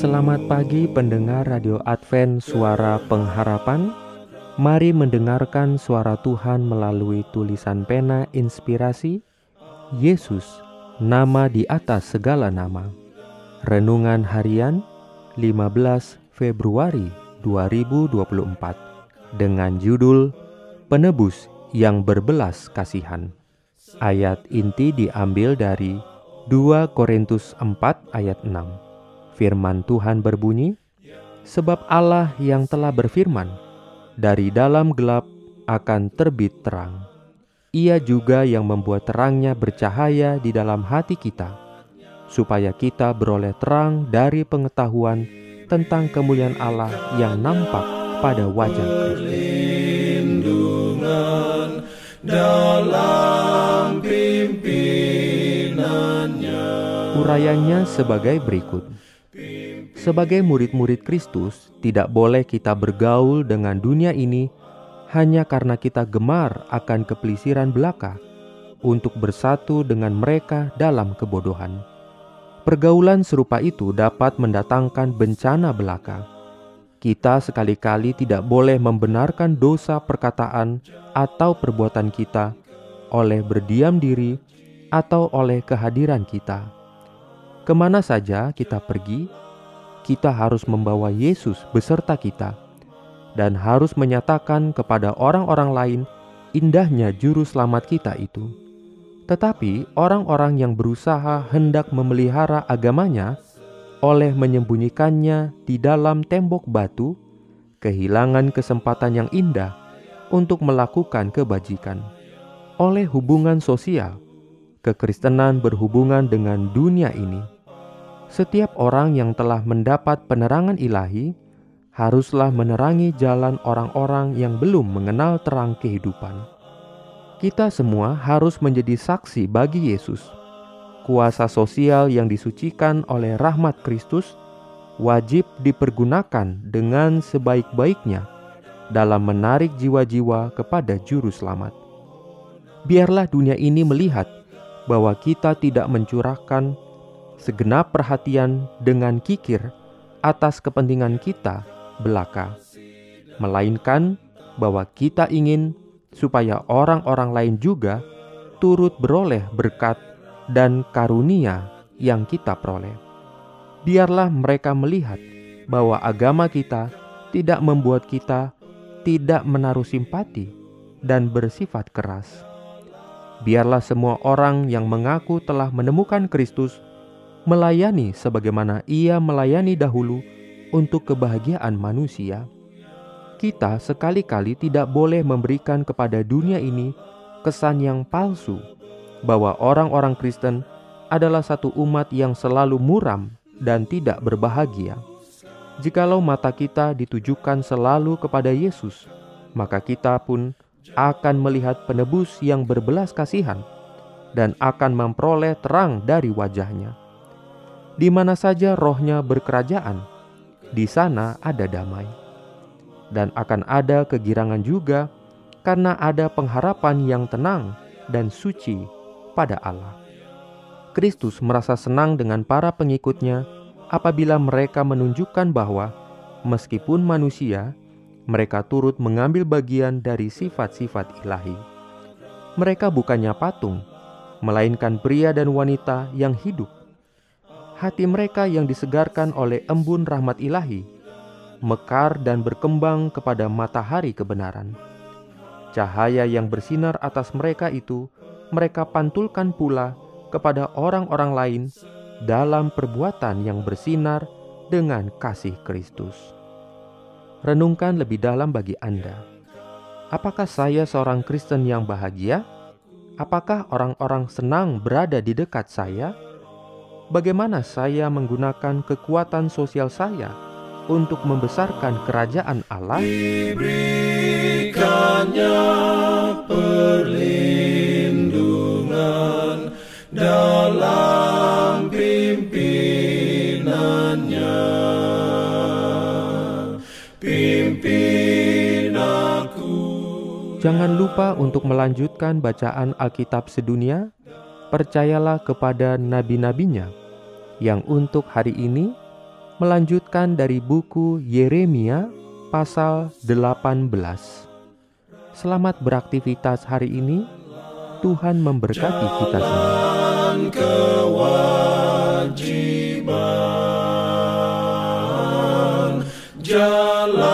Selamat pagi pendengar Radio Advent Suara Pengharapan Mari mendengarkan suara Tuhan melalui tulisan pena inspirasi Yesus, nama di atas segala nama. Renungan harian 15 Februari 2024 dengan judul Penebus yang berbelas kasihan. Ayat inti diambil dari 2 Korintus 4 ayat 6. Firman Tuhan berbunyi, Sebab Allah yang telah berfirman, dari dalam gelap akan terbit terang. Ia juga yang membuat terangnya bercahaya di dalam hati kita, supaya kita beroleh terang dari pengetahuan tentang kemuliaan Allah yang nampak pada wajah Kristus. Urayanya sebagai berikut. Sebagai murid-murid Kristus, tidak boleh kita bergaul dengan dunia ini hanya karena kita gemar akan kepelisiran belaka untuk bersatu dengan mereka dalam kebodohan. Pergaulan serupa itu dapat mendatangkan bencana belaka. Kita sekali-kali tidak boleh membenarkan dosa perkataan atau perbuatan kita oleh berdiam diri atau oleh kehadiran kita. Ke mana saja kita pergi, kita harus membawa Yesus beserta kita dan harus menyatakan kepada orang-orang lain indahnya juru selamat kita itu. Tetapi orang-orang yang berusaha hendak memelihara agamanya oleh menyembunyikannya di dalam tembok batu, kehilangan kesempatan yang indah untuk melakukan kebajikan. Oleh hubungan sosial, kekristenan berhubungan dengan dunia ini setiap orang yang telah mendapat penerangan ilahi haruslah menerangi jalan orang-orang yang belum mengenal terang kehidupan. Kita semua harus menjadi saksi bagi Yesus. Kuasa sosial yang disucikan oleh rahmat Kristus wajib dipergunakan dengan sebaik-baiknya dalam menarik jiwa-jiwa kepada Juru Selamat. Biarlah dunia ini melihat bahwa kita tidak mencurahkan segenap perhatian dengan kikir atas kepentingan kita belaka, melainkan bahwa kita ingin supaya orang-orang lain juga turut beroleh berkat dan karunia yang kita peroleh. Biarlah mereka melihat bahwa agama kita tidak membuat kita tidak menaruh simpati dan bersifat keras. Biarlah semua orang yang mengaku telah menemukan Kristus melayani sebagaimana ia melayani dahulu untuk kebahagiaan manusia, kita sekali-kali tidak boleh memberikan kepada dunia ini kesan yang palsu bahwa orang-orang Kristen adalah satu umat yang selalu muram dan tidak berbahagia. Jikalau mata kita ditujukan selalu kepada Yesus, maka kita pun akan melihat penebus yang berbelas kasihan dan akan memperoleh terang dari wajahnya. Di mana saja rohnya berkerajaan, di sana ada damai. Dan akan ada kegirangan juga karena ada pengharapan yang tenang dan suci pada Allah. Kristus merasa senang dengan para pengikutnya apabila mereka menunjukkan bahwa meskipun manusia, mereka turut mengambil bagian dari sifat-sifat ilahi. Mereka bukannya patung, melainkan pria dan wanita yang hidup hati mereka yang disegarkan oleh embun rahmat ilahi, mekar dan berkembang kepada matahari kebenaran. Cahaya yang bersinar atas mereka itu, mereka pantulkan pula kepada orang-orang lain dalam perbuatan yang bersinar dengan kasih Kristus. Renungkan lebih dalam bagi Anda. Apakah saya seorang Kristen yang bahagia? Apakah orang-orang senang berada di dekat saya? bagaimana saya menggunakan kekuatan sosial saya untuk membesarkan kerajaan Allah? Diberikannya perlindungan dalam pimpinannya. Pimpin. Jangan lupa untuk melanjutkan bacaan Alkitab sedunia. Percayalah kepada nabi-nabinya yang untuk hari ini melanjutkan dari buku Yeremia pasal 18. Selamat beraktivitas hari ini. Tuhan memberkati kita semua. Jalan